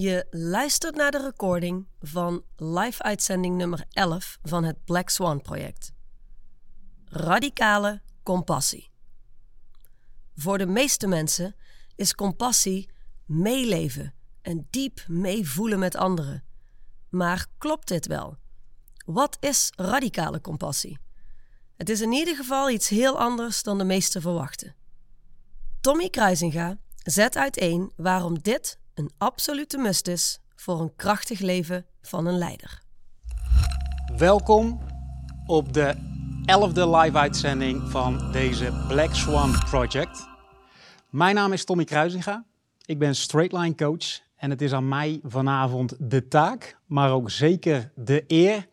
Je luistert naar de recording van live-uitzending nummer 11 van het Black Swan project. Radicale compassie. Voor de meeste mensen is compassie meeleven en diep meevoelen met anderen. Maar klopt dit wel? Wat is radicale compassie? Het is in ieder geval iets heel anders dan de meesten verwachten. Tommy Kruisinga zet uiteen waarom dit een absolute must is voor een krachtig leven van een leider. Welkom op de 11e live-uitzending van deze Black Swan Project. Mijn naam is Tommy Kruisinga. Ik ben straightline coach en het is aan mij vanavond de taak, maar ook zeker de eer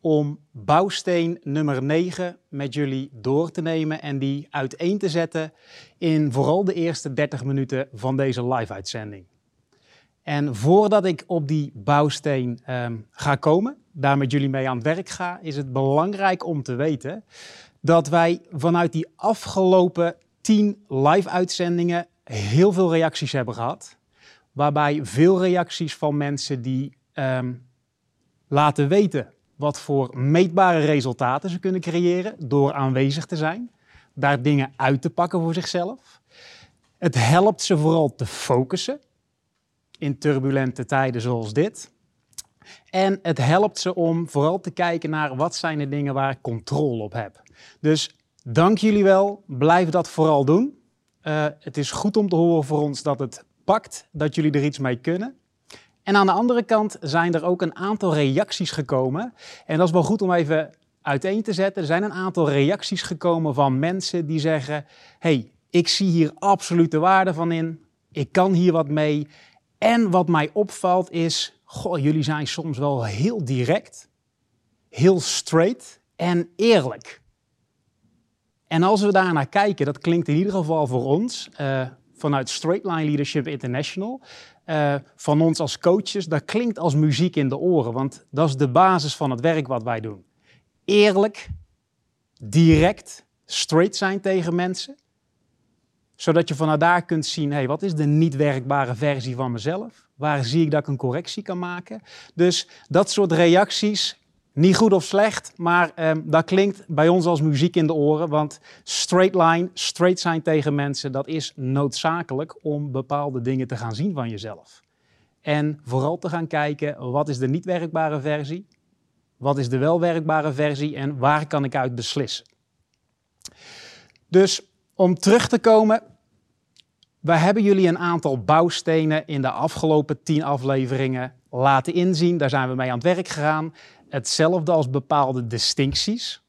om bouwsteen nummer 9 met jullie door te nemen en die uiteen te zetten in vooral de eerste 30 minuten van deze live-uitzending. En voordat ik op die bouwsteen ehm, ga komen, daar met jullie mee aan het werk ga, is het belangrijk om te weten dat wij vanuit die afgelopen 10 live-uitzendingen heel veel reacties hebben gehad. Waarbij veel reacties van mensen die ehm, laten weten wat voor meetbare resultaten ze kunnen creëren door aanwezig te zijn, daar dingen uit te pakken voor zichzelf. Het helpt ze vooral te focussen in turbulente tijden zoals dit. En het helpt ze om vooral te kijken naar wat zijn de dingen waar ik controle op heb. Dus dank jullie wel, blijf dat vooral doen. Uh, het is goed om te horen voor ons dat het pakt, dat jullie er iets mee kunnen. En aan de andere kant zijn er ook een aantal reacties gekomen. En dat is wel goed om even uiteen te zetten. Er zijn een aantal reacties gekomen van mensen die zeggen: hey, ik zie hier absolute waarde van in. Ik kan hier wat mee. En wat mij opvalt is: goh, jullie zijn soms wel heel direct, heel straight en eerlijk. En als we daar naar kijken, dat klinkt in ieder geval voor ons uh, vanuit Straightline Leadership International, uh, van ons als coaches, dat klinkt als muziek in de oren, want dat is de basis van het werk wat wij doen. Eerlijk, direct, straight zijn tegen mensen, zodat je vanuit daar kunt zien, hey, wat is de niet werkbare versie van mezelf? Waar zie ik dat ik een correctie kan maken? Dus dat soort reacties, niet goed of slecht, maar um, dat klinkt bij ons als muziek in de oren. Want straight line, straight zijn tegen mensen, dat is noodzakelijk om bepaalde dingen te gaan zien van jezelf. En vooral te gaan kijken, wat is de niet werkbare versie? Wat is de wel werkbare versie en waar kan ik uit beslissen? Dus om terug te komen, we hebben jullie een aantal bouwstenen in de afgelopen tien afleveringen laten inzien. Daar zijn we mee aan het werk gegaan. Hetzelfde als bepaalde distincties.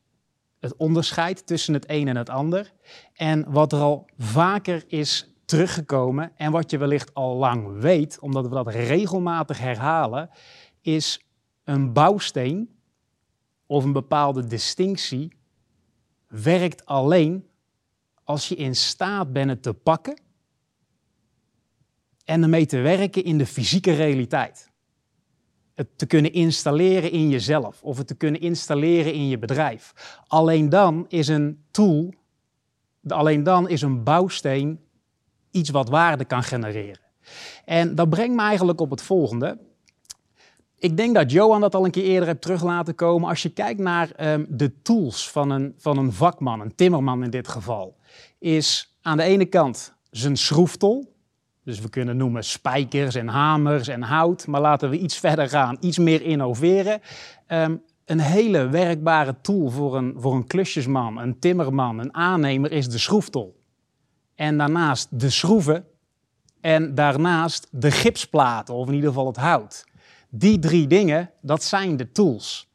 Het onderscheid tussen het een en het ander. En wat er al vaker is teruggekomen en wat je wellicht al lang weet, omdat we dat regelmatig herhalen, is een bouwsteen of een bepaalde distinctie werkt alleen als je in staat bent het te pakken en ermee te werken in de fysieke realiteit. Het te kunnen installeren in jezelf of het te kunnen installeren in je bedrijf. Alleen dan is een tool, alleen dan is een bouwsteen iets wat waarde kan genereren. En dat brengt me eigenlijk op het volgende. Ik denk dat Johan dat al een keer eerder heeft terug laten komen. Als je kijkt naar um, de tools van een, van een vakman, een timmerman in dit geval, is aan de ene kant zijn schroeftol. Dus we kunnen noemen spijkers en hamers en hout. Maar laten we iets verder gaan, iets meer innoveren. Um, een hele werkbare tool voor een, voor een klusjesman, een timmerman, een aannemer is de schroeftol. En daarnaast de schroeven en daarnaast de gipsplaten, of in ieder geval het hout. Die drie dingen, dat zijn de tools.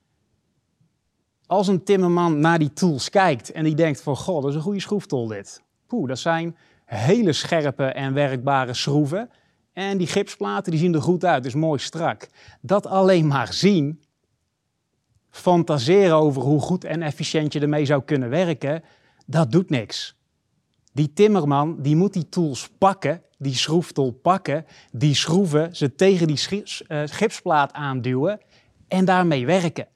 Als een timmerman naar die tools kijkt en die denkt van, god, dat is een goede schroeftol dit. Poeh, dat zijn hele scherpe en werkbare schroeven. En die gipsplaten die zien er goed uit, dus mooi strak. Dat alleen maar zien, fantaseren over hoe goed en efficiënt je ermee zou kunnen werken, dat doet niks. Die timmerman die moet die tools pakken, die schroeftol pakken, die schroeven, ze tegen die eh, gipsplaat aanduwen en daarmee werken.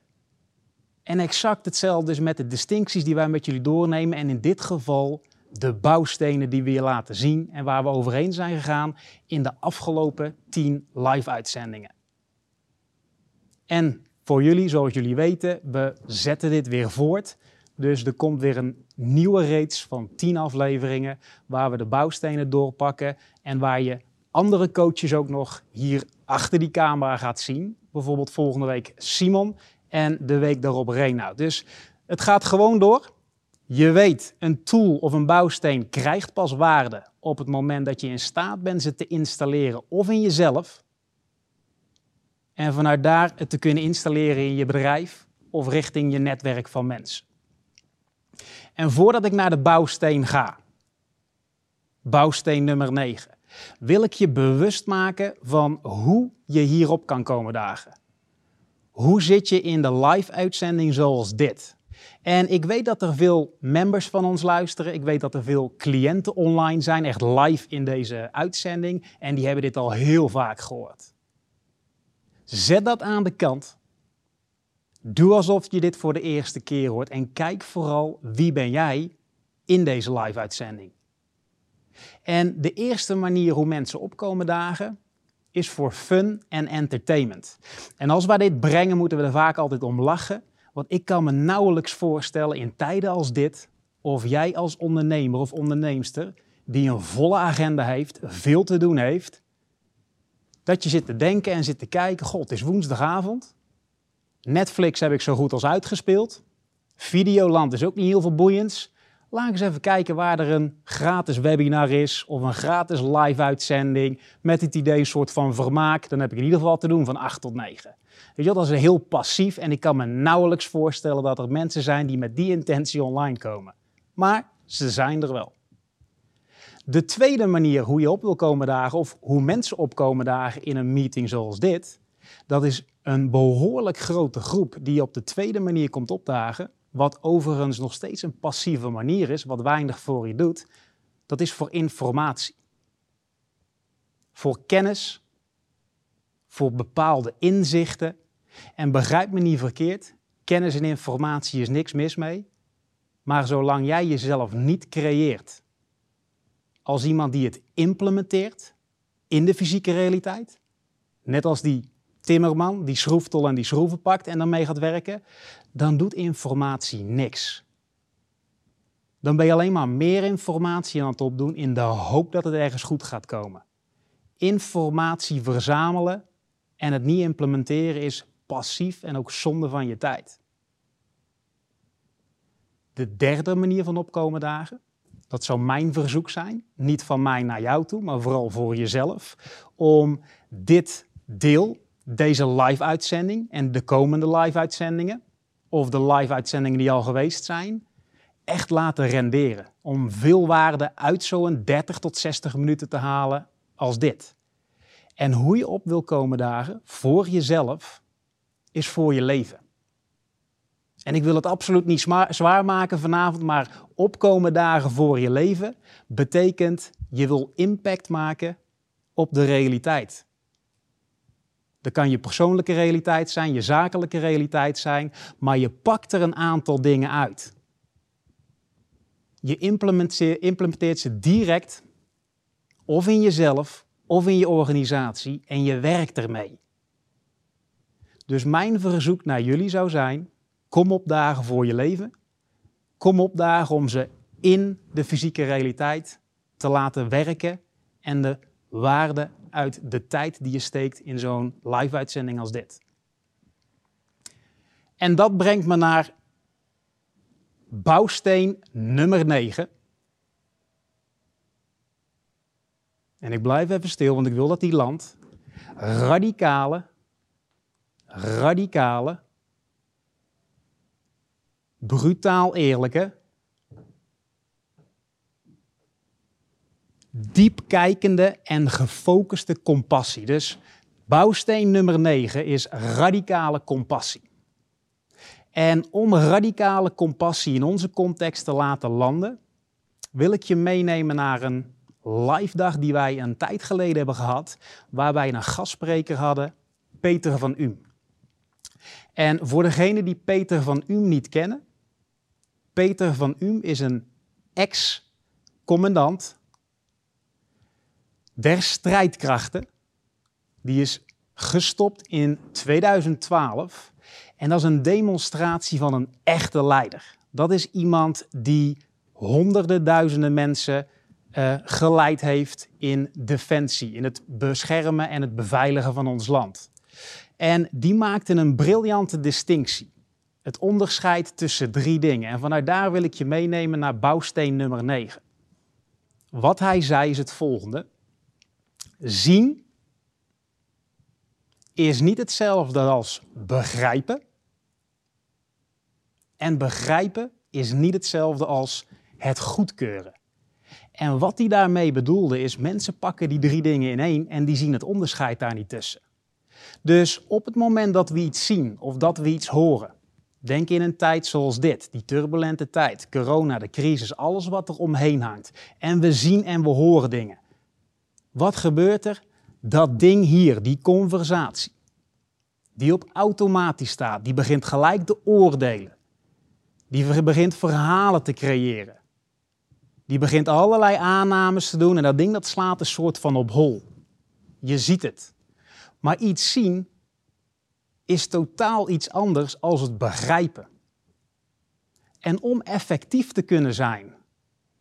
En exact hetzelfde is met de distincties die wij met jullie doornemen en in dit geval de bouwstenen die we je laten zien en waar we overheen zijn gegaan in de afgelopen 10 live-uitzendingen. En voor jullie, zoals jullie weten, we zetten dit weer voort. Dus er komt weer een nieuwe reeks van 10 afleveringen waar we de bouwstenen doorpakken en waar je andere coaches ook nog hier achter die camera gaat zien. Bijvoorbeeld volgende week Simon en de week daarop Reinoud. Dus het gaat gewoon door. Je weet, een tool of een bouwsteen krijgt pas waarde op het moment dat je in staat bent ze te installeren of in jezelf. En vanuit daar het te kunnen installeren in je bedrijf of richting je netwerk van mensen. En voordat ik naar de bouwsteen ga, bouwsteen nummer 9, wil ik je bewust maken van hoe je hierop kan komen dagen. Hoe zit je in de live uitzending zoals dit? En ik weet dat er veel members van ons luisteren. Ik weet dat er veel cliënten online zijn, echt live in deze uitzending. En die hebben dit al heel vaak gehoord. Zet dat aan de kant. Doe alsof je dit voor de eerste keer hoort. En kijk vooral wie ben jij in deze live uitzending. En de eerste manier hoe mensen opkomen dagen is voor fun en entertainment. En als wij dit brengen, moeten we er vaak altijd om lachen. Want ik kan me nauwelijks voorstellen in tijden als dit, of jij als ondernemer of onderneemster, die een volle agenda heeft, veel te doen heeft, dat je zit te denken en zit te kijken, god, het is woensdagavond. Netflix heb ik zo goed als uitgespeeld. Videoland is ook niet heel veel boeiends. Laat eens even kijken waar er een gratis webinar is of een gratis live uitzending met het idee een soort van vermaak. Dan heb ik in ieder geval te doen van 8 tot 9. Weet je, dat is heel passief en ik kan me nauwelijks voorstellen dat er mensen zijn die met die intentie online komen. Maar ze zijn er wel. De tweede manier hoe je op wil komen dagen of hoe mensen opkomen dagen in een meeting zoals dit, dat is een behoorlijk grote groep die op de tweede manier komt opdagen, wat overigens nog steeds een passieve manier is, wat weinig voor je doet, dat is voor informatie. Voor kennis, voor bepaalde inzichten. En begrijp me niet verkeerd, kennis en informatie is niks mis mee. Maar zolang jij jezelf niet creëert als iemand die het implementeert in de fysieke realiteit, net als die timmerman die schroeftol en die schroeven pakt en daarmee gaat werken, dan doet informatie niks. Dan ben je alleen maar meer informatie aan het opdoen in de hoop dat het ergens goed gaat komen. Informatie verzamelen en het niet implementeren is passief en ook zonde van je tijd. De derde manier van opkomen dagen, dat zou mijn verzoek zijn, niet van mij naar jou toe, maar vooral voor jezelf, om dit deel, deze live-uitzending en de komende live-uitzendingen, of de live-uitzendingen die al geweest zijn, echt laten renderen. Om veel waarde uit zo'n 30 tot 60 minuten te halen als dit. En hoe je op wil komen dagen voor jezelf is voor je leven. En ik wil het absoluut niet zwaar maken vanavond, maar opkomen dagen voor je leven betekent je wil impact maken op de realiteit. Dat kan je persoonlijke realiteit zijn, je zakelijke realiteit zijn, maar je pakt er een aantal dingen uit. Je implementeert, ze direct of in jezelf of in je organisatie en je werkt ermee. Dus mijn verzoek naar jullie zou zijn: kom op dagen voor je leven. Kom op dagen om ze in de fysieke realiteit te laten werken en de waarde uit de tijd die je steekt in zo'n live-uitzending als dit. En dat brengt me naar bouwsteen nummer 9. En ik blijf even stil, want ik wil dat die landt. Radicale, radicale, brutaal eerlijke, diep kijkende en gefocuste compassie. Dus bouwsteen nummer 9 is radicale compassie. En om radicale compassie in onze context te laten landen, wil ik je meenemen naar een live dag die wij een tijd geleden hebben gehad, waar wij een gastspreker hadden, Peter van Um. En voor degenen die Peter van Um niet kennen, Peter van Um is een ex commandant der strijdkrachten. Die is gestopt in 2012. En dat is een demonstratie van een echte leider. Dat is iemand die honderden duizenden mensen uh, geleid heeft in defensie, in het beschermen en het beveiligen van ons land. En die maakte een briljante distinctie. Het onderscheid tussen drie dingen. En vanuit daar wil ik je meenemen naar bouwsteen nummer 9. Wat hij zei is het volgende. Zien is niet hetzelfde als begrijpen. En begrijpen is niet hetzelfde als het goedkeuren. En wat hij daarmee bedoelde is, mensen pakken die drie dingen in één en die zien het onderscheid daar niet tussen. Dus op het moment dat we iets zien of dat we iets horen, denk in een tijd zoals dit, die turbulente tijd, corona, de crisis, alles wat er omheen hangt. En we zien en we horen dingen. Wat gebeurt er? Dat ding hier, die conversatie, die op automatisch staat, die begint gelijk te oordelen. Die begint verhalen te creëren. Die begint allerlei aannames te doen en dat ding dat slaat een soort van op hol. Je ziet het. Maar iets zien is totaal iets anders als het begrijpen. En om effectief te kunnen zijn,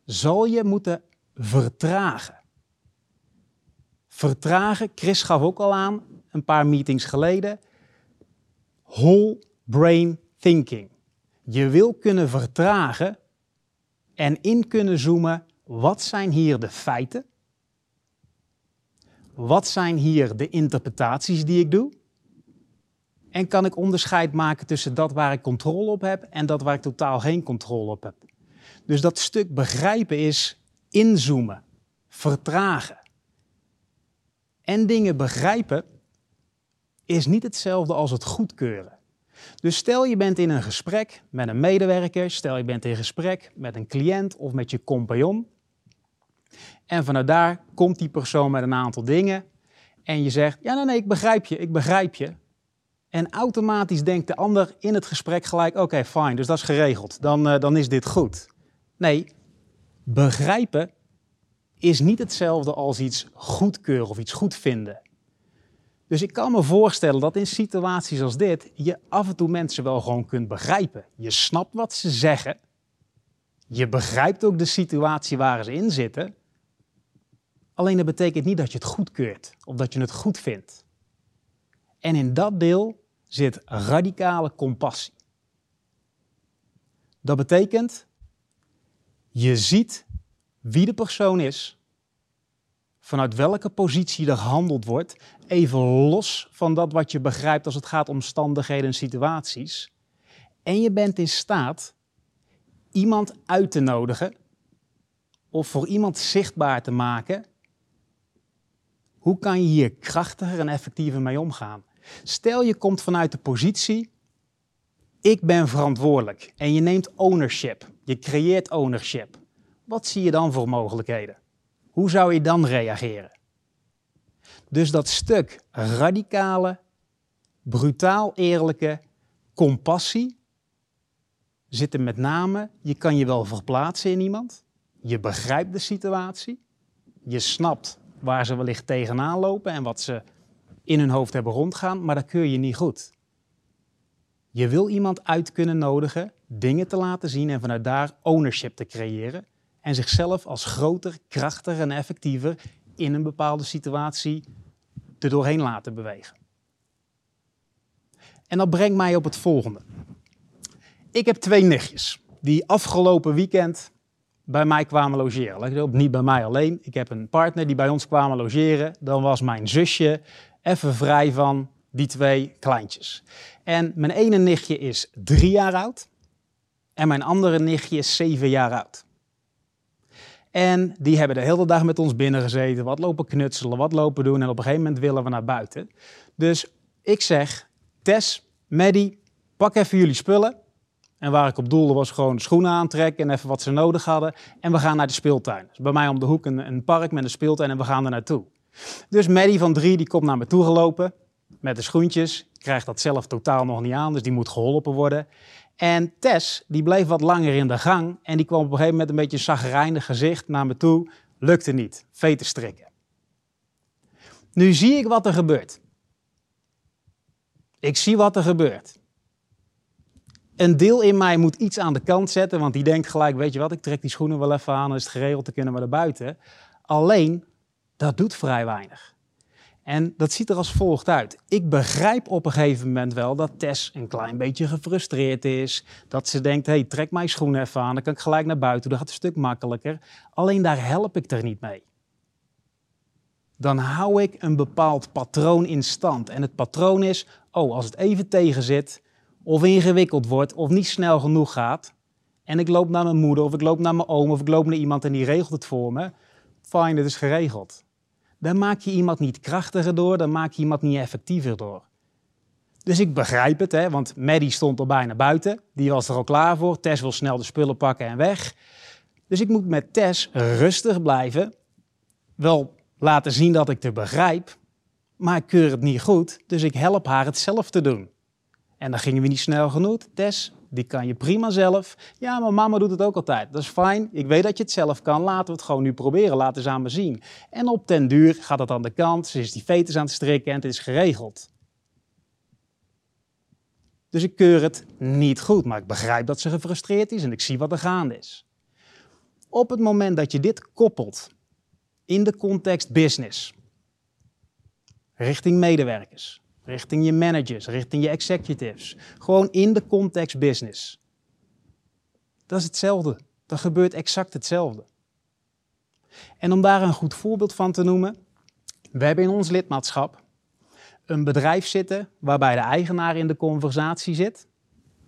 zal je moeten vertragen. Vertragen, Chris gaf ook al aan, een paar meetings geleden, whole brain thinking. Je wil kunnen vertragen en in kunnen zoomen, wat zijn hier de feiten? Wat zijn hier de interpretaties die ik doe? En kan ik onderscheid maken tussen dat waar ik controle op heb en dat waar ik totaal geen controle op heb? Dus dat stuk begrijpen is inzoomen, vertragen. En dingen begrijpen is niet hetzelfde als het goedkeuren. Dus stel je bent in een gesprek met een medewerker, stel je bent in gesprek met een cliënt of met je compagnon. En vanuit daar komt die persoon met een aantal dingen en je zegt, ja nee, nee, ik begrijp je, ik begrijp je. En automatisch denkt de ander in het gesprek gelijk, oké, okay, fijn, dus dat is geregeld, dan, uh, dan is dit goed. Nee, begrijpen is niet hetzelfde als iets goedkeuren of iets goed vinden. Dus ik kan me voorstellen dat in situaties als dit je af en toe mensen wel gewoon kunt begrijpen. Je snapt wat ze zeggen. Je begrijpt ook de situatie waar ze in zitten. Alleen dat betekent niet dat je het goedkeurt of dat je het goed vindt. En in dat deel zit radicale compassie. Dat betekent, je ziet wie de persoon is, vanuit welke positie er gehandeld wordt, even los van dat wat je begrijpt als het gaat om omstandigheden en situaties. En je bent in staat iemand uit te nodigen of voor iemand zichtbaar te maken. Hoe kan je hier krachtiger en effectiever mee omgaan? Stel je komt vanuit de positie, ik ben verantwoordelijk en je neemt ownership, je creëert ownership. Wat zie je dan voor mogelijkheden? Hoe zou je dan reageren? Dus dat stuk radicale, brutaal eerlijke compassie zit er met name, je kan je wel verplaatsen in iemand, je begrijpt de situatie, je snapt waar ze wellicht tegenaan lopen en wat ze in hun hoofd hebben rondgaan, maar dat kun je niet goed. Je wil iemand uit kunnen nodigen, dingen te laten zien en vanuit daar ownership te creëren en zichzelf als groter, krachtiger en effectiever in een bepaalde situatie er doorheen laten bewegen. En dat brengt mij op het volgende. Ik heb twee nichtjes die afgelopen weekend bij mij kwamen logeren. Niet bij mij alleen. Ik heb een partner die bij ons kwamen logeren. Dan was mijn zusje even vrij van die twee kleintjes. En mijn ene nichtje is drie jaar oud. En mijn andere nichtje is zeven jaar oud. En die hebben de hele dag met ons binnen gezeten, wat lopen knutselen, wat lopen doen. En op een gegeven moment willen we naar buiten. Dus ik zeg, Tess, Maddie, pak even jullie spullen. En waar ik op doelde was gewoon schoenen aantrekken en even wat ze nodig hadden. En we gaan naar de speeltuin. Dus bij mij om de hoek een, een park met een speeltuin en we gaan er naartoe. Dus Maddie van drie die komt naar me toe gelopen met de schoentjes. Krijgt dat zelf totaal nog niet aan, dus die moet geholpen worden. En Tess, die bleef wat langer in de gang en die kwam op een gegeven moment een beetje zagrijnig gezicht naar me toe. Lukte niet, veten strikken. Nu zie ik wat er gebeurt. Ik zie wat er gebeurt. Een deel in mij moet iets aan de kant zetten, want die denkt gelijk, weet je wat, ik trek die schoenen wel even aan, dan is het geregeld, dan kunnen we naar buiten. Alleen, dat doet vrij weinig. En dat ziet er als volgt uit. Ik begrijp op een gegeven moment wel dat Tess een klein beetje gefrustreerd is. Dat ze denkt, hey, trek mijn schoenen even aan, dan kan ik gelijk naar buiten, dan gaat een stuk makkelijker. Alleen daar help ik er niet mee. Dan hou ik een bepaald patroon in stand. En het patroon is, oh, als het even tegen zit, of ingewikkeld wordt, of niet snel genoeg gaat, en ik loop naar mijn moeder, of ik loop naar mijn oom, of ik loop naar iemand en die regelt het voor me, fijn, het is geregeld. Dan maak je iemand niet krachtiger door, dan maak je iemand niet effectiever door. Dus ik begrijp het, hè, want Maddie stond al bijna buiten. Die was er al klaar voor. Tess wil snel de spullen pakken en weg. Dus ik moet met Tess rustig blijven. Wel laten zien dat ik het begrijp. Maar ik keur het niet goed, dus ik help haar het zelf te doen. En dan gingen we niet snel genoeg. Tess, die kan je prima zelf. Ja, maar mama doet het ook altijd. Dat is fijn. Ik weet dat je het zelf kan. Laten we het gewoon nu proberen. Laten ze aan me zien. En op den duur gaat het aan de kant. Ze is die veters aan het strikken en het is geregeld. Dus ik keur het niet goed, maar ik begrijp dat ze gefrustreerd is en ik zie wat er gaande is. Op het moment dat je dit koppelt in de context business, richting medewerkers, richting je managers, richting je executives. Gewoon in de context business. Dat is hetzelfde. Dat gebeurt exact hetzelfde. En om daar een goed voorbeeld van te noemen, we hebben in ons lidmaatschap een bedrijf zitten waarbij de eigenaar in de conversatie zit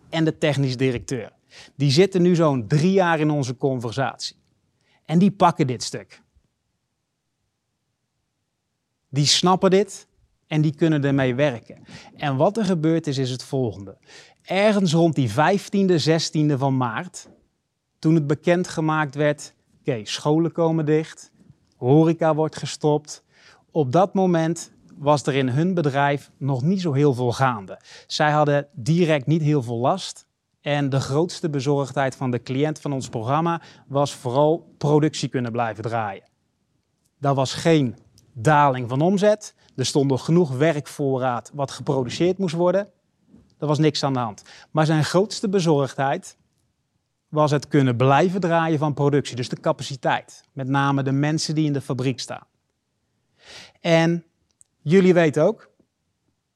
en de technisch directeur. Die zitten nu zo'n drie jaar in onze conversatie. En die pakken dit stuk. Die snappen dit en die kunnen ermee werken. En wat er gebeurt is, is het volgende. Ergens rond die 15e, 16e van maart, toen het bekendgemaakt werd, oké, scholen komen dicht, horeca wordt gestopt. Op dat moment was er in hun bedrijf nog niet zo heel veel gaande. Zij hadden direct niet heel veel last. En de grootste bezorgdheid van de cliënt van ons programma was vooral productie kunnen blijven draaien. Dat was geen daling van omzet. Er stond nog genoeg werkvoorraad wat geproduceerd moest worden. Er was niks aan de hand. Maar zijn grootste bezorgdheid was het kunnen blijven draaien van productie. Dus de capaciteit. Met name de mensen die in de fabriek staan. En jullie weten ook,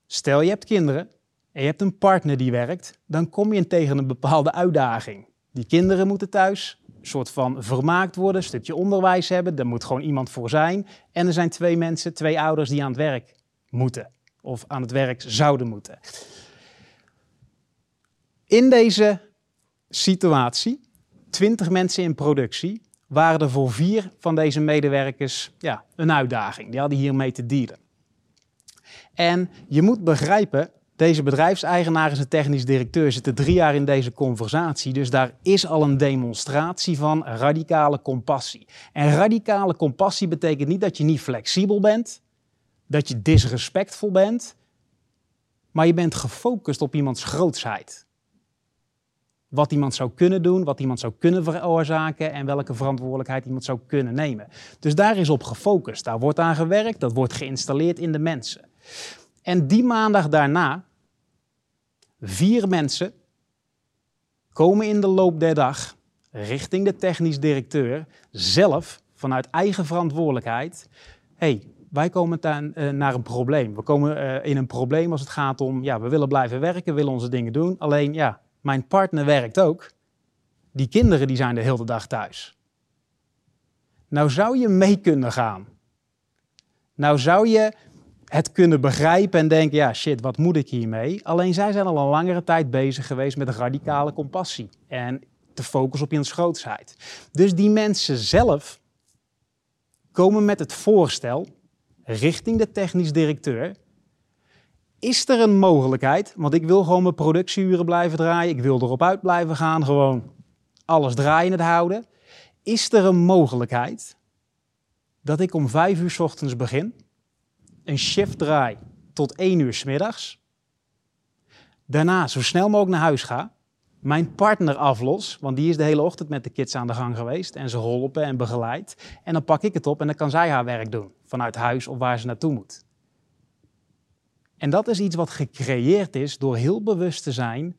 stel je hebt kinderen en je hebt een partner die werkt, dan kom je tegen een bepaalde uitdaging. Die kinderen moeten thuis soort van vermaakt worden, een stukje onderwijs hebben. Daar moet gewoon iemand voor zijn. En er zijn twee mensen, twee ouders die aan het werk moeten. Of aan het werk zouden moeten. In deze situatie, 20 mensen in productie, waren er voor vier van deze medewerkers ja, een uitdaging. Die hadden hiermee te dealen. En je moet begrijpen, deze bedrijfseigenaar en zijn technisch directeur zitten drie jaar in deze conversatie. Dus daar is al een demonstratie van radicale compassie. En radicale compassie betekent niet dat je niet flexibel bent, dat je disrespectvol bent, maar je bent gefocust op iemands grootsheid. Wat iemand zou kunnen doen, wat iemand zou kunnen veroorzaken en welke verantwoordelijkheid iemand zou kunnen nemen. Dus daar is op gefocust. Daar wordt aan gewerkt, dat wordt geïnstalleerd in de mensen. En die maandag daarna, vier mensen komen in de loop der dag richting de technisch directeur zelf vanuit eigen verantwoordelijkheid. hey, wij komen uh, naar een probleem. We komen uh, in een probleem als het gaat om, ja, we willen blijven werken, we willen onze dingen doen. Alleen, ja, mijn partner werkt ook. Die kinderen die zijn de hele dag thuis. Nou zou je mee kunnen gaan. Nou zou je het kunnen begrijpen en denken, ja shit, wat moet ik hiermee? Alleen zij zijn al een langere tijd bezig geweest met radicale compassie en te focussen op hun grootsheid. Dus die mensen zelf komen met het voorstel richting de technisch directeur. Is er een mogelijkheid, want ik wil gewoon mijn productieuren blijven draaien, ik wil erop uit blijven gaan, gewoon alles draaiend houden. Is er een mogelijkheid dat ik om vijf uur s ochtends begin een shift draai tot 1 uur s middags. Daarna zo snel mogelijk naar huis ga. mijn partner aflos, want die is de hele ochtend met de kids aan de gang geweest en ze geholpen en begeleid. En dan pak ik het op en dan kan zij haar werk doen, vanuit huis of waar ze naartoe moet. En dat is iets wat gecreëerd is door heel bewust te zijn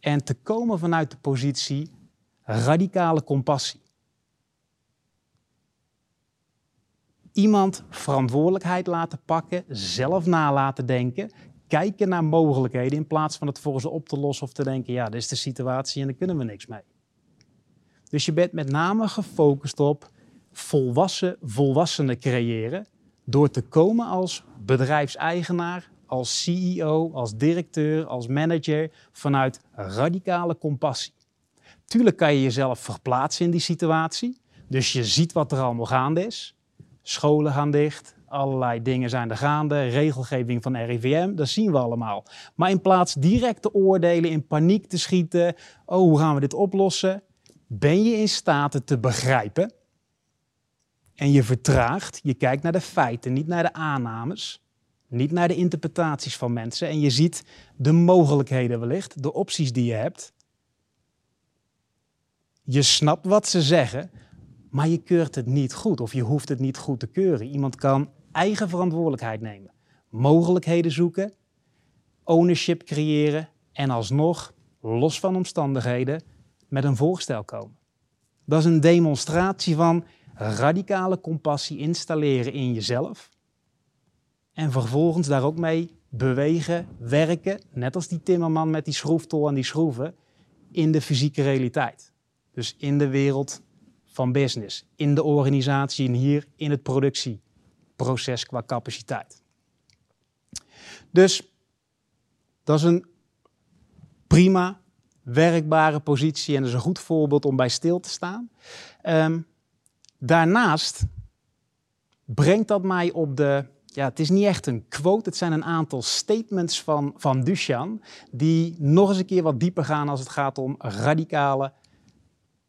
en te komen vanuit de positie radicale compassie. Iemand verantwoordelijkheid laten pakken, zelf na laten denken, kijken naar mogelijkheden in plaats van het voor ze op te lossen of te denken, ja, dit is de situatie en daar kunnen we niks mee. Dus je bent met name gefocust op volwassen volwassenen creëren door te komen als bedrijfseigenaar, als CEO, als directeur, als manager vanuit radicale compassie. Tuurlijk kan je jezelf verplaatsen in die situatie, dus je ziet wat er allemaal gaande is. Scholen gaan dicht, allerlei dingen zijn er gaande, regelgeving van RIVM, dat zien we allemaal. Maar in plaats direct te oordelen, in paniek te schieten, oh hoe gaan we dit oplossen, ben je in staat het te begrijpen. En je vertraagt, je kijkt naar de feiten, niet naar de aannames, niet naar de interpretaties van mensen. En je ziet de mogelijkheden wellicht, de opties die je hebt. Je snapt wat ze zeggen, maar je keurt het niet goed of je hoeft het niet goed te keuren. Iemand kan eigen verantwoordelijkheid nemen, mogelijkheden zoeken, ownership creëren en alsnog, los van omstandigheden, met een voorstel komen. Dat is een demonstratie van radicale compassie installeren in jezelf en vervolgens daar ook mee bewegen, werken, net als die timmerman met die schroeftol en die schroeven, in de fysieke realiteit. Dus in de wereld van business, in de organisatie en hier in het productieproces qua capaciteit. Dus dat is een prima werkbare positie en dat is een goed voorbeeld om bij stil te staan. Ehm, daarnaast brengt dat mij op de. Ja, het is niet echt een quote, het zijn een aantal statements van, van Duchan, die nog eens een keer wat dieper gaan als het gaat om radicale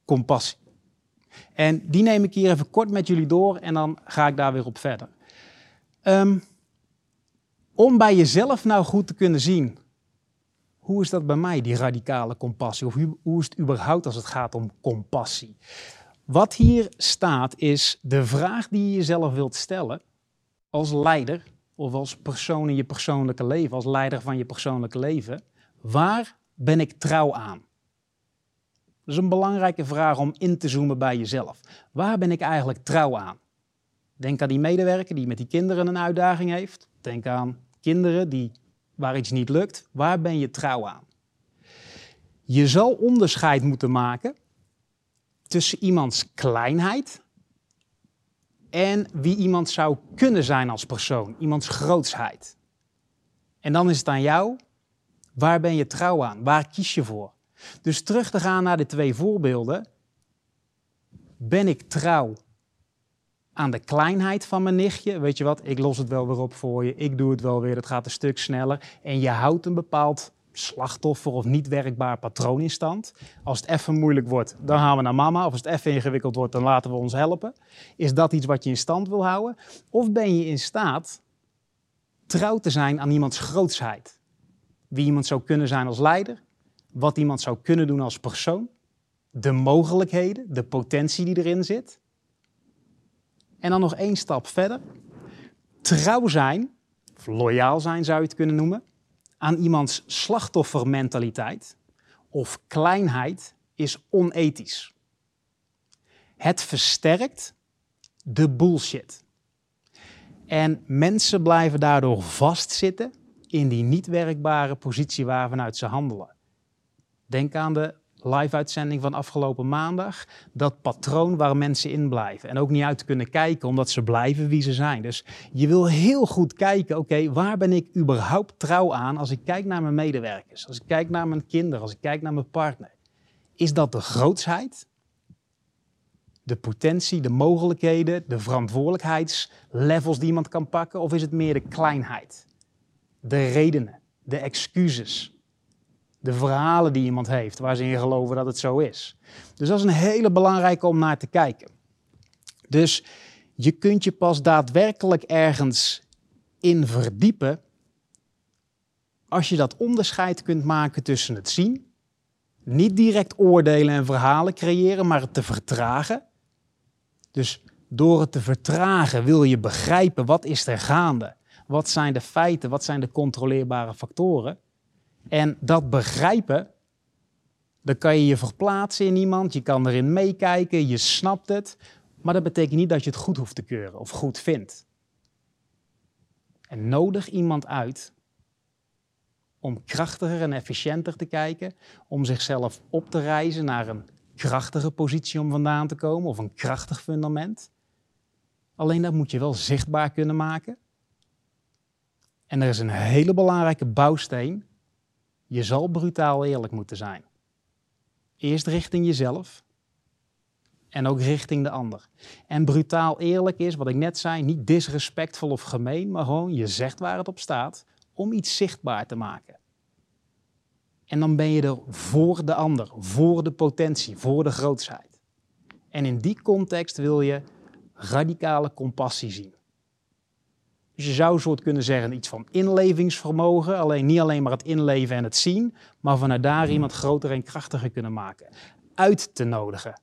compassie. En die neem ik hier even kort met jullie door en dan ga ik daar weer op verder. Um, om bij jezelf nou goed te kunnen zien, hoe is dat bij mij, die radicale compassie? Of hoe, hoe is het überhaupt als het gaat om compassie? Wat hier staat is de vraag die je jezelf wilt stellen als leider of als persoon in je persoonlijke leven, als leider van je persoonlijke leven. Waar ben ik trouw aan? Dat is een belangrijke vraag om in te zoomen bij jezelf. Waar ben ik eigenlijk trouw aan? Denk aan die medewerker die met die kinderen een uitdaging heeft. Denk aan kinderen die, waar iets niet lukt. Waar ben je trouw aan? Je zal onderscheid moeten maken tussen iemands kleinheid en wie iemand zou kunnen zijn als persoon, iemands grootsheid. En dan is het aan jou, waar ben je trouw aan? Waar kies je voor? Dus terug te gaan naar de twee voorbeelden. Ben ik trouw aan de kleinheid van mijn nichtje? Weet je wat, ik los het wel weer op voor je, ik doe het wel weer, het gaat een stuk sneller. En je houdt een bepaald slachtoffer of niet werkbaar patroon in stand. Als het even moeilijk wordt, dan gaan we naar mama. Of als het even ingewikkeld wordt, dan laten we ons helpen. Is dat iets wat je in stand wil houden? Of ben je in staat trouw te zijn aan iemands grootsheid? Wie iemand zou kunnen zijn als leider, wat iemand zou kunnen doen als persoon, de mogelijkheden, de potentie die erin zit. En dan nog één stap verder. Trouw zijn, of loyaal zijn zou je het kunnen noemen, aan iemands slachtoffermentaliteit of kleinheid is onethisch. Het versterkt de bullshit. En mensen blijven daardoor vastzitten in die niet werkbare positie waarvanuit ze handelen. Denk aan de live-uitzending van afgelopen maandag. Dat patroon waar mensen in blijven. En ook niet uit kunnen kijken, omdat ze blijven wie ze zijn. Dus je wil heel goed kijken, oké, waar ben ik überhaupt trouw aan als ik kijk naar mijn medewerkers? Als ik kijk naar mijn kinderen, als ik kijk naar mijn partner. Is dat de grootsheid? De potentie, de mogelijkheden, de verantwoordelijkheidslevels die iemand kan pakken? Of is het meer de kleinheid? De redenen, de excuses, de verhalen die iemand heeft, waar ze in geloven dat het zo is. Dus dat is een hele belangrijke om naar te kijken. Dus je kunt je pas daadwerkelijk ergens in verdiepen als je dat onderscheid kunt maken tussen het zien niet direct oordelen en verhalen creëren, maar het te vertragen. Dus door het te vertragen wil je begrijpen wat is er gaande. Wat zijn de feiten? Wat zijn de controleerbare factoren? En dat begrijpen, dan kan je je verplaatsen in iemand, je kan erin meekijken, je snapt het. Maar dat betekent niet dat je het goed hoeft te keuren of goed vindt. En nodig iemand uit om krachtiger en efficiënter te kijken, om zichzelf op te reizen naar een krachtige positie om vandaan te komen of een krachtig fundament. Alleen dat moet je wel zichtbaar kunnen maken. En er is een hele belangrijke bouwsteen. Je zal brutaal eerlijk moeten zijn. Eerst richting jezelf en ook richting de ander. En brutaal eerlijk is, wat ik net zei, niet disrespectvol of gemeen, maar gewoon je zegt waar het op staat om iets zichtbaar te maken. En dan ben je er voor de ander, voor de potentie, voor de grootsheid. En in die context wil je radicale compassie zien. Dus je zou een soort kunnen zeggen iets van inlevingsvermogen, alleen niet alleen maar het inleven en het zien, maar vanuit daar iemand groter en krachtiger kunnen maken. Uit te nodigen.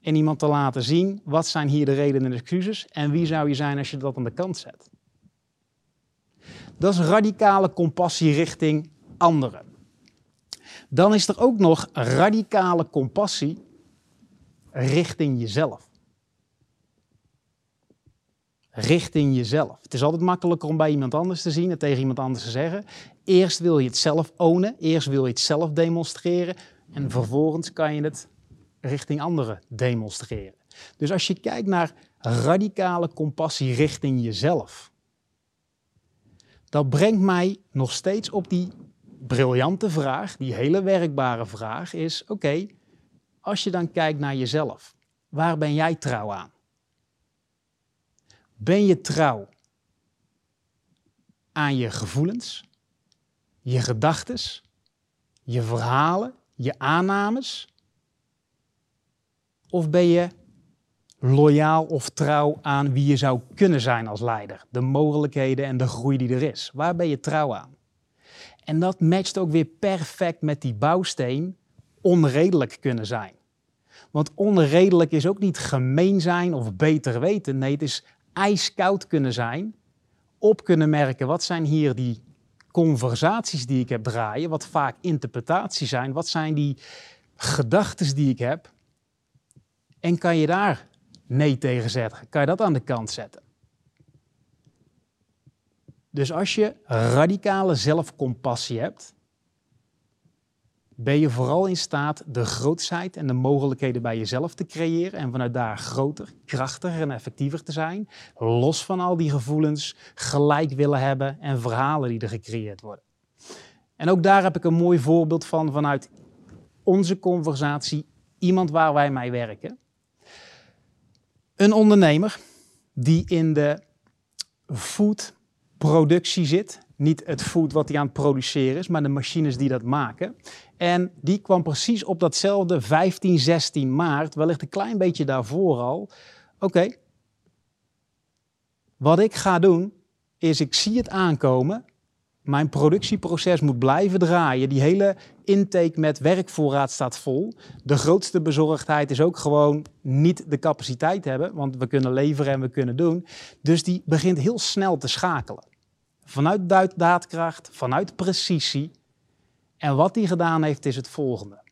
En iemand te laten zien, wat zijn hier de redenen en excuses en wie zou je zijn als je dat aan de kant zet. Dat is radicale compassie richting anderen. Dan is er ook nog radicale compassie richting jezelf richting jezelf. Het is altijd makkelijker om bij iemand anders te zien en tegen iemand anders te zeggen. Eerst wil je het zelf ownen, eerst wil je het zelf demonstreren en vervolgens kan je het richting anderen demonstreren. Dus als je kijkt naar radicale compassie richting jezelf, dat brengt mij nog steeds op die briljante vraag, die hele werkbare vraag is: oké, als je dan kijkt naar jezelf, waar ben jij trouw aan? Ben je trouw aan je gevoelens, je gedachten, je verhalen, je aannames? Of ben je loyaal of trouw aan wie je zou kunnen zijn als leider? De mogelijkheden en de groei die er is. Waar ben je trouw aan? En dat matcht ook weer perfect met die bouwsteen onredelijk kunnen zijn. Want onredelijk is ook niet gemeen zijn of beter weten. Nee, het is ijskoud kunnen zijn, op kunnen merken wat zijn hier die conversaties die ik heb draaien, wat vaak interpretaties zijn, wat zijn die gedachten die ik heb. En kan je daar nee tegen zetten? Kan je dat aan de kant zetten? Dus als je radicale zelfcompassie hebt, ben je vooral in staat de grootsheid en de mogelijkheden bij jezelf te creëren en vanuit daar groter, krachtiger en effectiever te zijn, los van al die gevoelens, gelijk willen hebben en verhalen die er gecreëerd worden. En ook daar heb ik een mooi voorbeeld van vanuit onze conversatie, iemand waar wij mee werken. Een ondernemer die in de foodproductie zit, niet het food wat hij aan het produceren is, maar de machines die dat maken. En die kwam precies op datzelfde 15, 16 maart, wellicht een klein beetje daarvoor al. Oké, wat ik ga doen, is ik zie het aankomen. Mijn productieproces moet blijven draaien. Die hele intake met werkvoorraad staat vol. De grootste bezorgdheid is ook gewoon niet de capaciteit hebben, want we kunnen leveren en we kunnen doen. Dus die begint heel snel te schakelen. Vanuit daadkracht, vanuit precisie. En wat hij gedaan heeft is het volgende.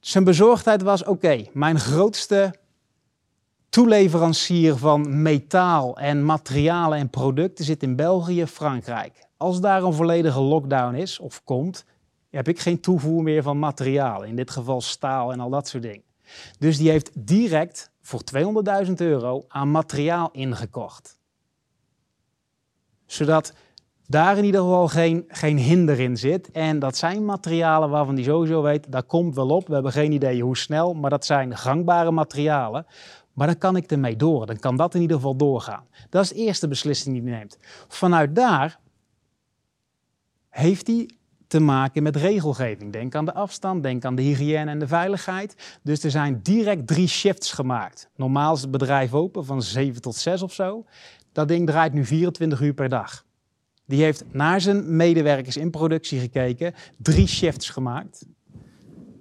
Zijn bezorgdheid was: oké, mijn grootste toeleverancier van metaal en materialen en producten zit in België, Frankrijk. Als daar een volledige lockdown is of komt, heb ik geen toevoer meer van materialen. In dit geval staal en al dat soort dingen. Dus die heeft direct voor 200.000 euro aan materiaal ingekocht. Zodat daar in ieder geval geen, geen hinder in zit. En dat zijn materialen waarvan die sowieso weet, dat komt wel op. We hebben geen idee hoe snel, maar dat zijn gangbare materialen. Maar dan kan ik ermee door. Dan kan dat in ieder geval doorgaan. Dat is de eerste beslissing die hij neemt. Vanuit daar heeft hij te maken met regelgeving. Denk aan de afstand, denk aan de hygiëne en de veiligheid. Dus er zijn direct drie shifts gemaakt. Normaal is het bedrijf open van 7 tot 6 of zo. Dat ding draait nu 24 uur per dag. Die heeft naar zijn medewerkers in productie gekeken, drie shifts gemaakt.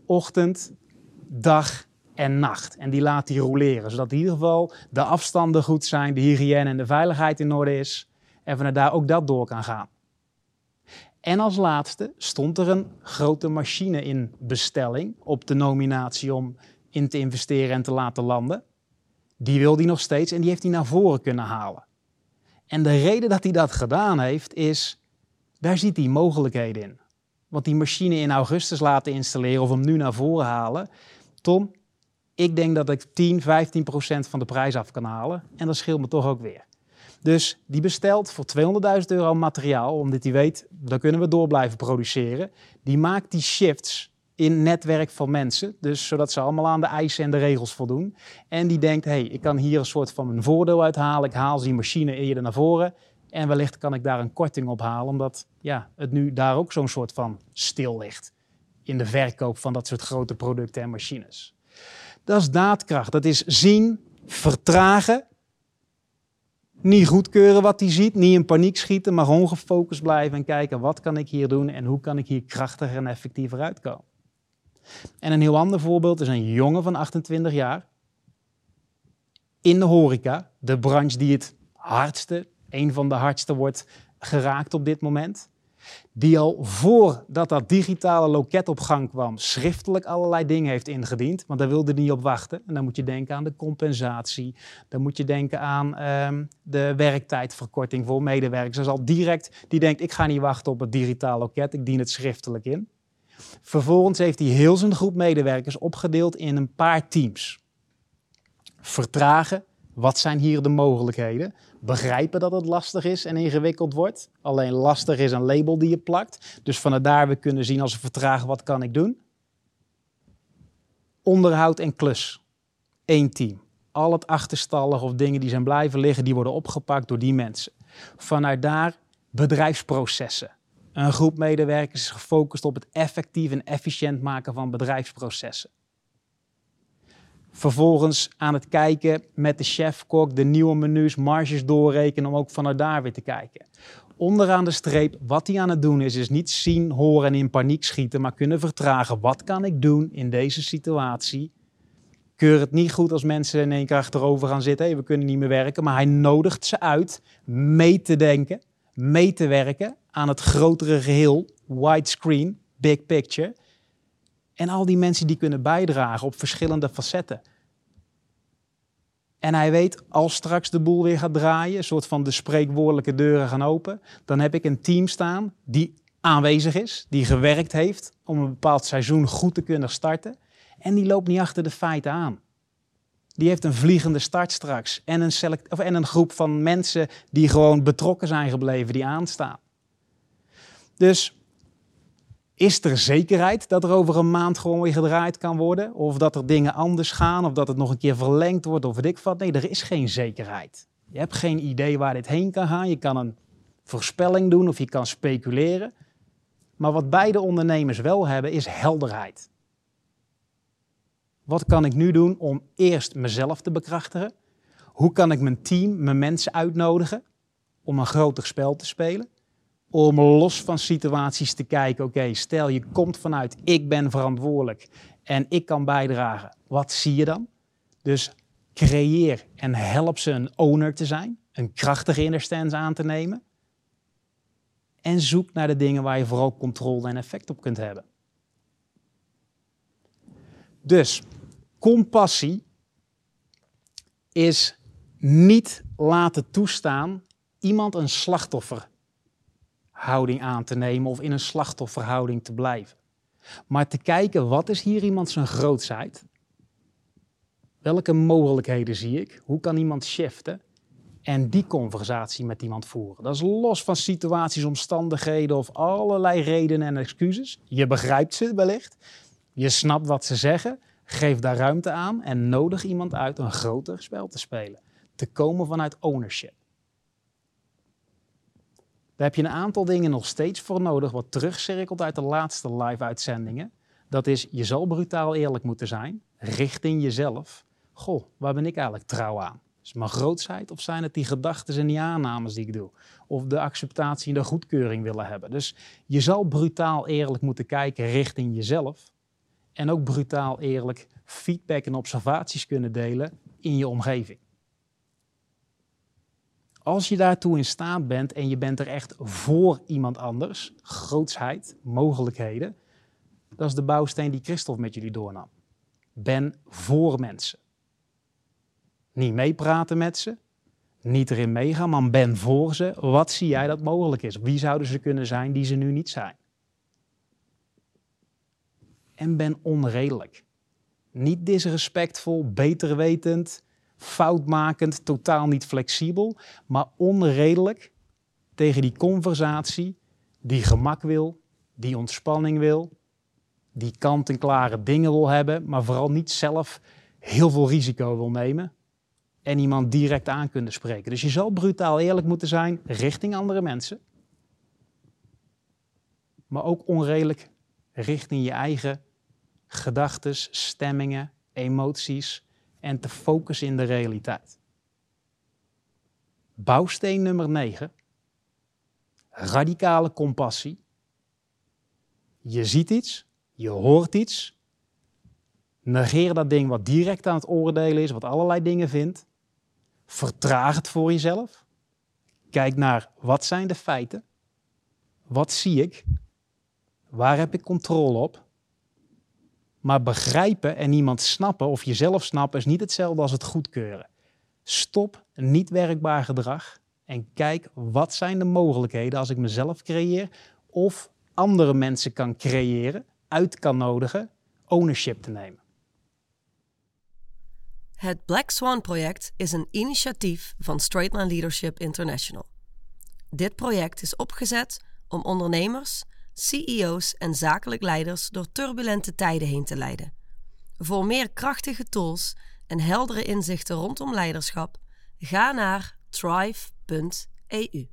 Ochtend, dag en nacht. En die laat hij roleren, zodat in ieder geval de afstanden goed zijn, de hygiëne en de veiligheid in orde is. En vanuit daar ook dat door kan gaan. En als laatste stond er een grote machine in bestelling op de nominatie om in te investeren en te laten landen. Die wil hij nog steeds en die heeft hij naar voren kunnen halen. En de reden dat hij dat gedaan heeft is, daar ziet hij mogelijkheden in. Want die machine in augustus laten installeren of hem nu naar voren halen. Tom, ik denk dat ik 10, 15 procent van de prijs af kan halen. En dat scheelt me toch ook weer. Dus die bestelt voor 200.000 euro materiaal, omdat hij weet, dan kunnen we door blijven produceren. Die maakt die shifts in netwerk van mensen, dus zodat ze allemaal aan de eisen en de regels voldoen. En die denkt, hey, ik kan hier een soort van een voordeel uithalen. Ik haal die machine eerder naar voren en wellicht kan ik daar een korting op halen, omdat ja, het nu daar ook zo'n soort van stil ligt in de verkoop van dat soort grote producten en machines. Dat is daadkracht. Dat is zien, vertragen niet goedkeuren wat hij ziet, niet in paniek schieten, maar gewoon gefocust blijven en kijken wat kan ik hier doen en hoe kan ik hier krachtiger en effectiever uitkomen. En een heel ander voorbeeld is een jongen van 28 jaar in de horeca, de branche die het hardste, een van de hardste wordt geraakt op dit moment die al voordat dat digitale loket op gang kwam, schriftelijk allerlei dingen heeft ingediend. Want daar wilde hij niet op wachten. En dan moet je denken aan de compensatie. Dan moet je denken aan um, de werktijdverkorting voor medewerkers. Dus al direct, die denkt, ik ga niet wachten op het digitale loket, ik dien het schriftelijk in. Vervolgens heeft hij heel zijn groep medewerkers opgedeeld in een paar teams. Vertragen, wat zijn hier de mogelijkheden? begrijpen dat het lastig is en ingewikkeld wordt. Alleen lastig is een label die je plakt. Dus vanuit daar we kunnen zien als we vertragen, wat kan ik doen? Onderhoud en klus. Eén team. Al het achterstallig of dingen die zijn blijven liggen, die worden opgepakt door die mensen. Vanuit daar bedrijfsprocessen. Een groep medewerkers is gefocust op het effectief en efficiënt maken van bedrijfsprocessen. Vervolgens aan het kijken met de chef-kok, de nieuwe menus, marges doorrekenen om ook vanuit daar weer te kijken. Onderaan de streep, wat hij aan het doen is, is niet zien, horen en in paniek schieten, maar kunnen vertragen. Wat kan ik doen in deze situatie? Keur het niet goed als mensen in één keer achterover gaan zitten. Hey, we kunnen niet meer werken. Maar hij nodigt ze uit mee te denken, mee te werken aan het grotere geheel, widescreen, big picture. En al die mensen die kunnen bijdragen op verschillende facetten. En hij weet, als straks de boel weer gaat draaien, een soort van de spreekwoordelijke deuren gaan open, dan heb ik een team staan die aanwezig is, die gewerkt heeft om een bepaald seizoen goed te kunnen starten. En die loopt niet achter de feiten aan. Die heeft een vliegende start straks en een, select of, en een groep van mensen die gewoon betrokken zijn gebleven, die aanstaan. Dus is er zekerheid dat er over een maand gewoon weer gedraaid kan worden? Of dat er dingen anders gaan, of dat het nog een keer verlengd wordt, of weet ik wat? Nee, er is geen zekerheid. Je hebt geen idee waar dit heen kan gaan. Je kan een voorspelling doen of je kan speculeren. Maar wat beide ondernemers wel hebben, is helderheid. Wat kan ik nu doen om eerst mezelf te bekrachtigen? Hoe kan ik mijn team, mijn mensen uitnodigen om een groter spel te spelen? om los van situaties te kijken. Oké, stel je komt vanuit ik ben verantwoordelijk en ik kan bijdragen. Wat zie je dan? Dus creëer en help ze een owner te zijn, een krachtige inner aan te nemen. En zoek naar de dingen waar je vooral controle en effect op kunt hebben. Dus compassie is niet laten toestaan iemand een slachtoffer houding aan te nemen of in een slachtofferhouding te blijven. Maar te kijken, wat is hier iemand zijn grootsheid? Welke mogelijkheden zie ik? Hoe kan iemand shiften? En die conversatie met iemand voeren. Dat is los van situaties, omstandigheden of allerlei redenen en excuses. Je begrijpt ze wellicht. Je snapt wat ze zeggen. Geef daar ruimte aan en nodig iemand uit een groter spel te spelen. Te komen vanuit ownership. Daar heb je een aantal dingen nog steeds voor nodig, wat terugcirkelt uit de laatste live-uitzendingen. Dat is, je zal brutaal eerlijk moeten zijn, richting jezelf. Goh, waar ben ik eigenlijk trouw aan? Is het mijn grootsheid of zijn het die gedachten en die aannames die ik doe? Of de acceptatie en de goedkeuring willen hebben? Dus je zal brutaal eerlijk moeten kijken richting jezelf. En ook brutaal eerlijk feedback en observaties kunnen delen in je omgeving. Als je daartoe in staat bent en je bent er echt voor iemand anders, grootsheid, mogelijkheden, dat is de bouwsteen die Christophe met jullie doornam. Ben voor mensen. Niet meepraten met ze, niet erin meegaan, maar ben voor ze. Wat zie jij dat mogelijk is? Wie zouden ze kunnen zijn die ze nu niet zijn? En ben onredelijk. Niet disrespectvol, beter wetend, foutmakend, totaal niet flexibel, maar onredelijk tegen die conversatie die gemak wil, die ontspanning wil, die kant-en-klare dingen wil hebben, maar vooral niet zelf heel veel risico wil nemen en iemand direct aan kunnen spreken. Dus je zal brutaal eerlijk moeten zijn richting andere mensen, maar ook onredelijk richting je eigen gedachten, stemmingen, emoties en te focussen in de realiteit. Bouwsteen nummer 9. Radicale compassie. Je ziet iets, je hoort iets. Negeer dat ding wat direct aan het oordelen is, wat allerlei dingen vindt. Vertraag het voor jezelf. Kijk naar wat zijn de feiten? Wat zie ik? Waar heb ik controle op? Maar begrijpen en iemand snappen of jezelf snappen is niet hetzelfde als het goedkeuren. Stop niet werkbaar gedrag en kijk wat zijn de mogelijkheden als ik mezelf creëer of andere mensen kan creëren, uit kan nodigen, ownership te nemen. Het Black Swan project is een initiatief van Straightline Leadership International. Dit project is opgezet om ondernemers CEO's en zakelijk leiders door turbulente tijden heen te leiden. Voor meer krachtige tools en heldere inzichten rondom leiderschap, ga naar thrive.eu.